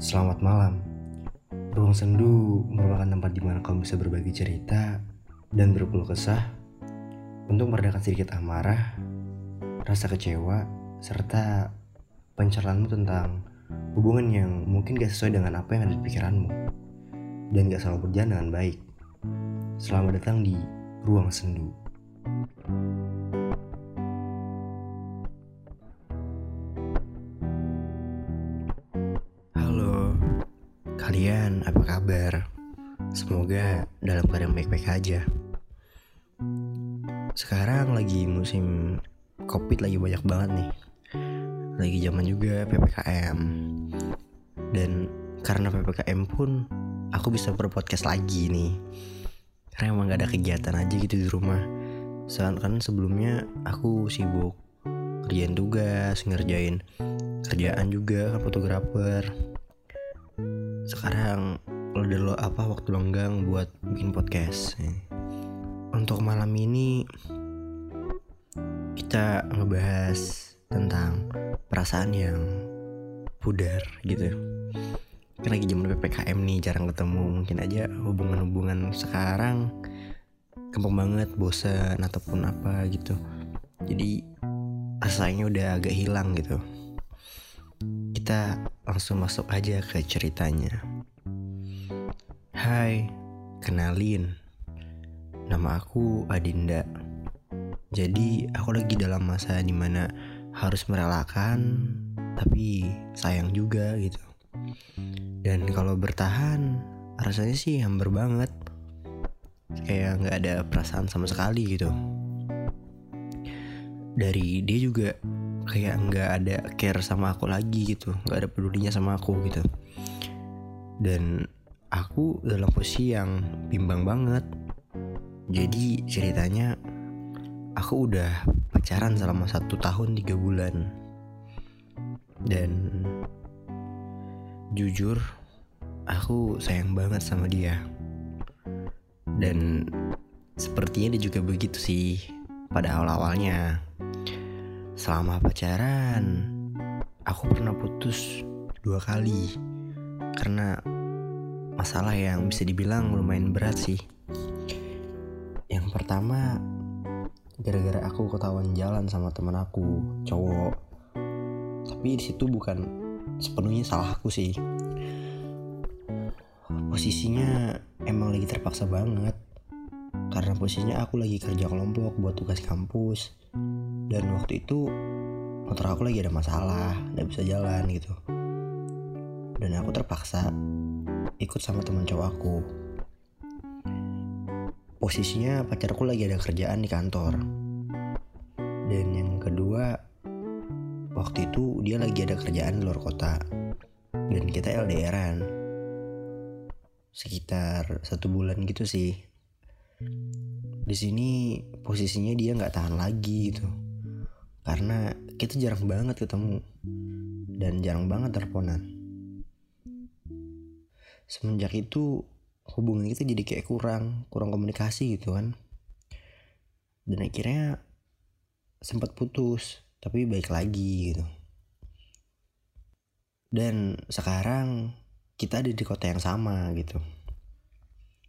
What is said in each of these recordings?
Selamat malam. Ruang Sendu merupakan tempat di mana kamu bisa berbagi cerita dan berkeluh kesah untuk meredakan sedikit amarah, rasa kecewa, serta pencerahanmu tentang hubungan yang mungkin gak sesuai dengan apa yang ada di pikiranmu dan gak selalu berjalan dengan baik. Selamat datang di Ruang Sendu. Semoga dalam keadaan baik-baik aja. Sekarang lagi musim covid lagi banyak banget nih. Lagi zaman juga PPKM. Dan karena PPKM pun aku bisa berpodcast lagi nih. Karena emang gak ada kegiatan aja gitu di rumah. Soalnya kan sebelumnya aku sibuk kerjaan tugas, ngerjain kerjaan juga kan fotografer sekarang lo apa waktu lenggang buat bikin podcast untuk malam ini kita ngebahas tentang perasaan yang pudar gitu. Kan lagi zaman ppkm nih jarang ketemu. Mungkin aja hubungan-hubungan sekarang gampang banget bosan ataupun apa gitu. Jadi rasanya udah agak hilang gitu. Kita langsung masuk aja ke ceritanya. Hai, kenalin. Nama aku Adinda. Jadi aku lagi dalam masa di mana harus merelakan, tapi sayang juga gitu. Dan kalau bertahan, rasanya sih hambar banget. Kayak nggak ada perasaan sama sekali gitu. Dari dia juga kayak nggak ada care sama aku lagi gitu nggak ada pedulinya sama aku gitu dan aku dalam posisi yang bimbang banget. Jadi ceritanya aku udah pacaran selama satu tahun tiga bulan. Dan jujur aku sayang banget sama dia. Dan sepertinya dia juga begitu sih pada awal-awalnya. Selama pacaran, aku pernah putus dua kali. Karena masalah yang bisa dibilang lumayan berat sih. Yang pertama, gara-gara aku ketahuan jalan sama teman aku, cowok. Tapi di situ bukan sepenuhnya salah aku sih. Posisinya emang lagi terpaksa banget. Karena posisinya aku lagi kerja kelompok buat tugas kampus dan waktu itu motor aku lagi ada masalah nggak bisa jalan gitu dan aku terpaksa ikut sama teman cowok aku. Posisinya pacarku lagi ada kerjaan di kantor. Dan yang kedua waktu itu dia lagi ada kerjaan di luar kota. Dan kita LDRan sekitar satu bulan gitu sih. Di sini posisinya dia nggak tahan lagi gitu. Karena kita jarang banget ketemu. Dan jarang banget teleponan semenjak itu hubungan kita jadi kayak kurang kurang komunikasi gitu kan. Dan akhirnya sempat putus tapi baik lagi gitu. Dan sekarang kita ada di kota yang sama gitu.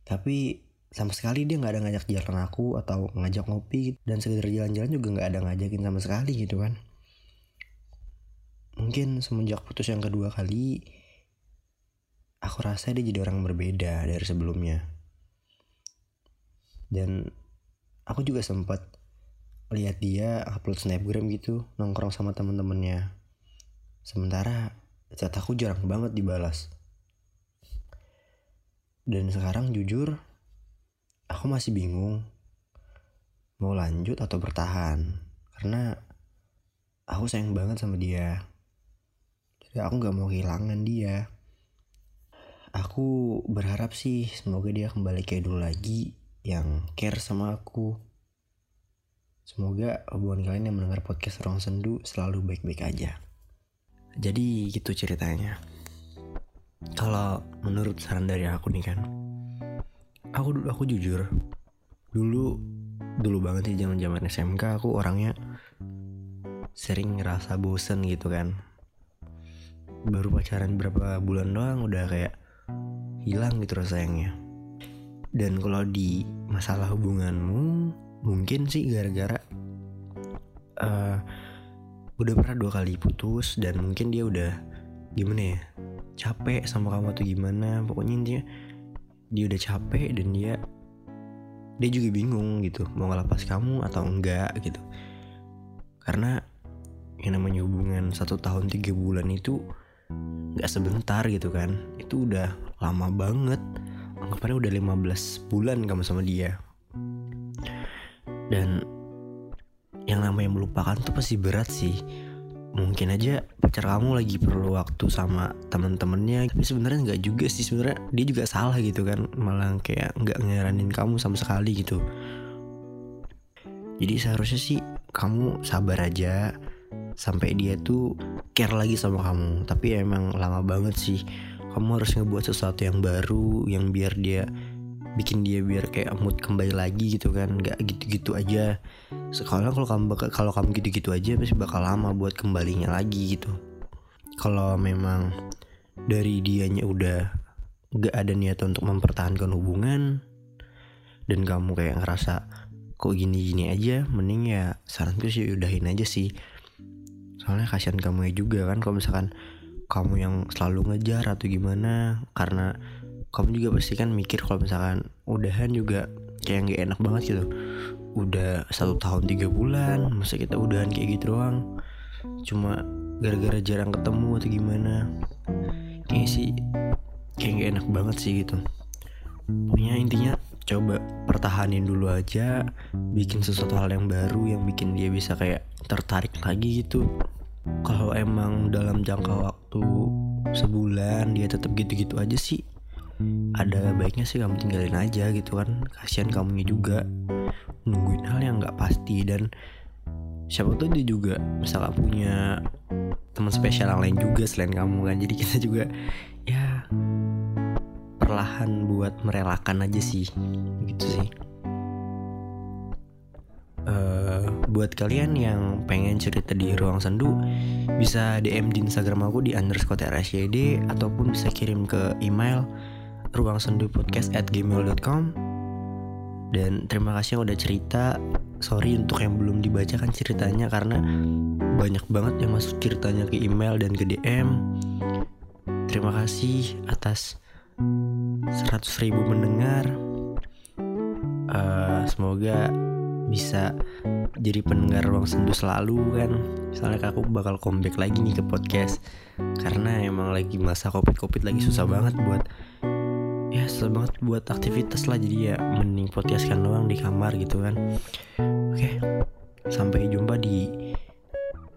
Tapi sama sekali dia nggak ada ngajak jalan aku atau ngajak ngopi dan sekedar jalan-jalan juga nggak ada ngajakin sama sekali gitu kan. Mungkin semenjak putus yang kedua kali aku rasa dia jadi orang berbeda dari sebelumnya. Dan aku juga sempat lihat dia upload snapgram gitu nongkrong sama teman-temannya sementara chat aku jarang banget dibalas. Dan sekarang jujur aku masih bingung mau lanjut atau bertahan. Karena aku sayang banget sama dia. Jadi aku nggak mau kehilangan dia aku berharap sih semoga dia kembali kayak dulu lagi yang care sama aku. Semoga hubungan kalian yang mendengar podcast Ruang Sendu selalu baik-baik aja. Jadi gitu ceritanya. Kalau menurut saran dari aku nih kan aku aku jujur dulu dulu banget sih zaman zaman SMK aku orangnya sering ngerasa bosen gitu kan. Baru pacaran berapa bulan doang udah kayak hilang gitu rasa sayangnya dan kalau di masalah hubunganmu mungkin sih gara-gara uh, udah pernah dua kali putus dan mungkin dia udah gimana ya capek sama kamu atau gimana. Pokoknya intinya dia udah capek dan dia dia juga bingung gitu mau ngelepas kamu atau enggak gitu. Karena yang namanya hubungan satu tahun tiga bulan itu nggak sebentar gitu kan. Itu udah lama banget. Anggapannya udah 15 bulan kamu sama dia. Dan yang namanya melupakan tuh pasti berat sih. Mungkin aja pacar kamu lagi perlu waktu sama temen-temennya tapi sebenarnya nggak juga sih. Sebenarnya dia juga salah gitu kan. Malah kayak nggak ngeranin kamu sama sekali gitu. Jadi seharusnya sih kamu sabar aja. Sampai dia tuh care lagi sama kamu. Tapi emang lama banget sih kamu harus ngebuat sesuatu yang baru yang biar dia bikin dia biar kayak mood kembali lagi gitu kan. Nggak gitu-gitu aja. Sekarang kalau kamu kalau kamu gitu-gitu aja pasti bakal lama buat kembalinya lagi gitu. Kalau memang dari dianya udah nggak ada niat untuk mempertahankan hubungan dan kamu kayak ngerasa kok gini-gini aja? Mending ya saranku sih udahin aja sih soalnya kasihan kamu ya juga kan kalau misalkan kamu yang selalu ngejar atau gimana karena kamu juga pasti kan mikir kalau misalkan udahan juga kayak gak enak banget gitu. Udah satu tahun tiga bulan masa kita udahan kayak gitu doang? Cuma gara-gara jarang ketemu atau gimana? Kayak sih kayak gak enak banget sih gitu. Pokoknya intinya coba pertahanin dulu aja bikin sesuatu hal yang baru yang bikin dia bisa kayak tertarik lagi gitu. Kalau emang dalam jangka waktu sebulan dia tetap gitu-gitu aja sih ada baiknya sih kamu tinggalin aja gitu kan. Kasihan kamunya juga nungguin hal yang nggak pasti. Dan siapa tuh dia juga misalnya punya teman spesial yang lain juga selain kamu kan. Jadi kita juga ya perlahan buat merelakan aja sih gitu sih. Uh, buat kalian yang pengen cerita di ruang sendu bisa DM di Instagram aku di underscore rsyd ataupun bisa kirim ke email ruang sendu podcast at gmail.com dan terima kasih yang udah cerita. Sorry untuk yang belum dibacakan ceritanya karena banyak banget yang masuk ceritanya ke email dan ke DM terima kasih atas 100 ribu mendengar. Uh, semoga bisa jadi pendengar ruang sendu selalu kan? Misalnya aku bakal comeback lagi nih ke podcast. Karena emang lagi masa covid covid lagi susah banget buat ya susah banget buat aktivitas lah. Jadi ya mending podcastkan doang di kamar gitu kan? Oke sampai jumpa di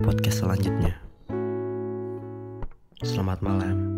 podcast selanjutnya. Selamat malam.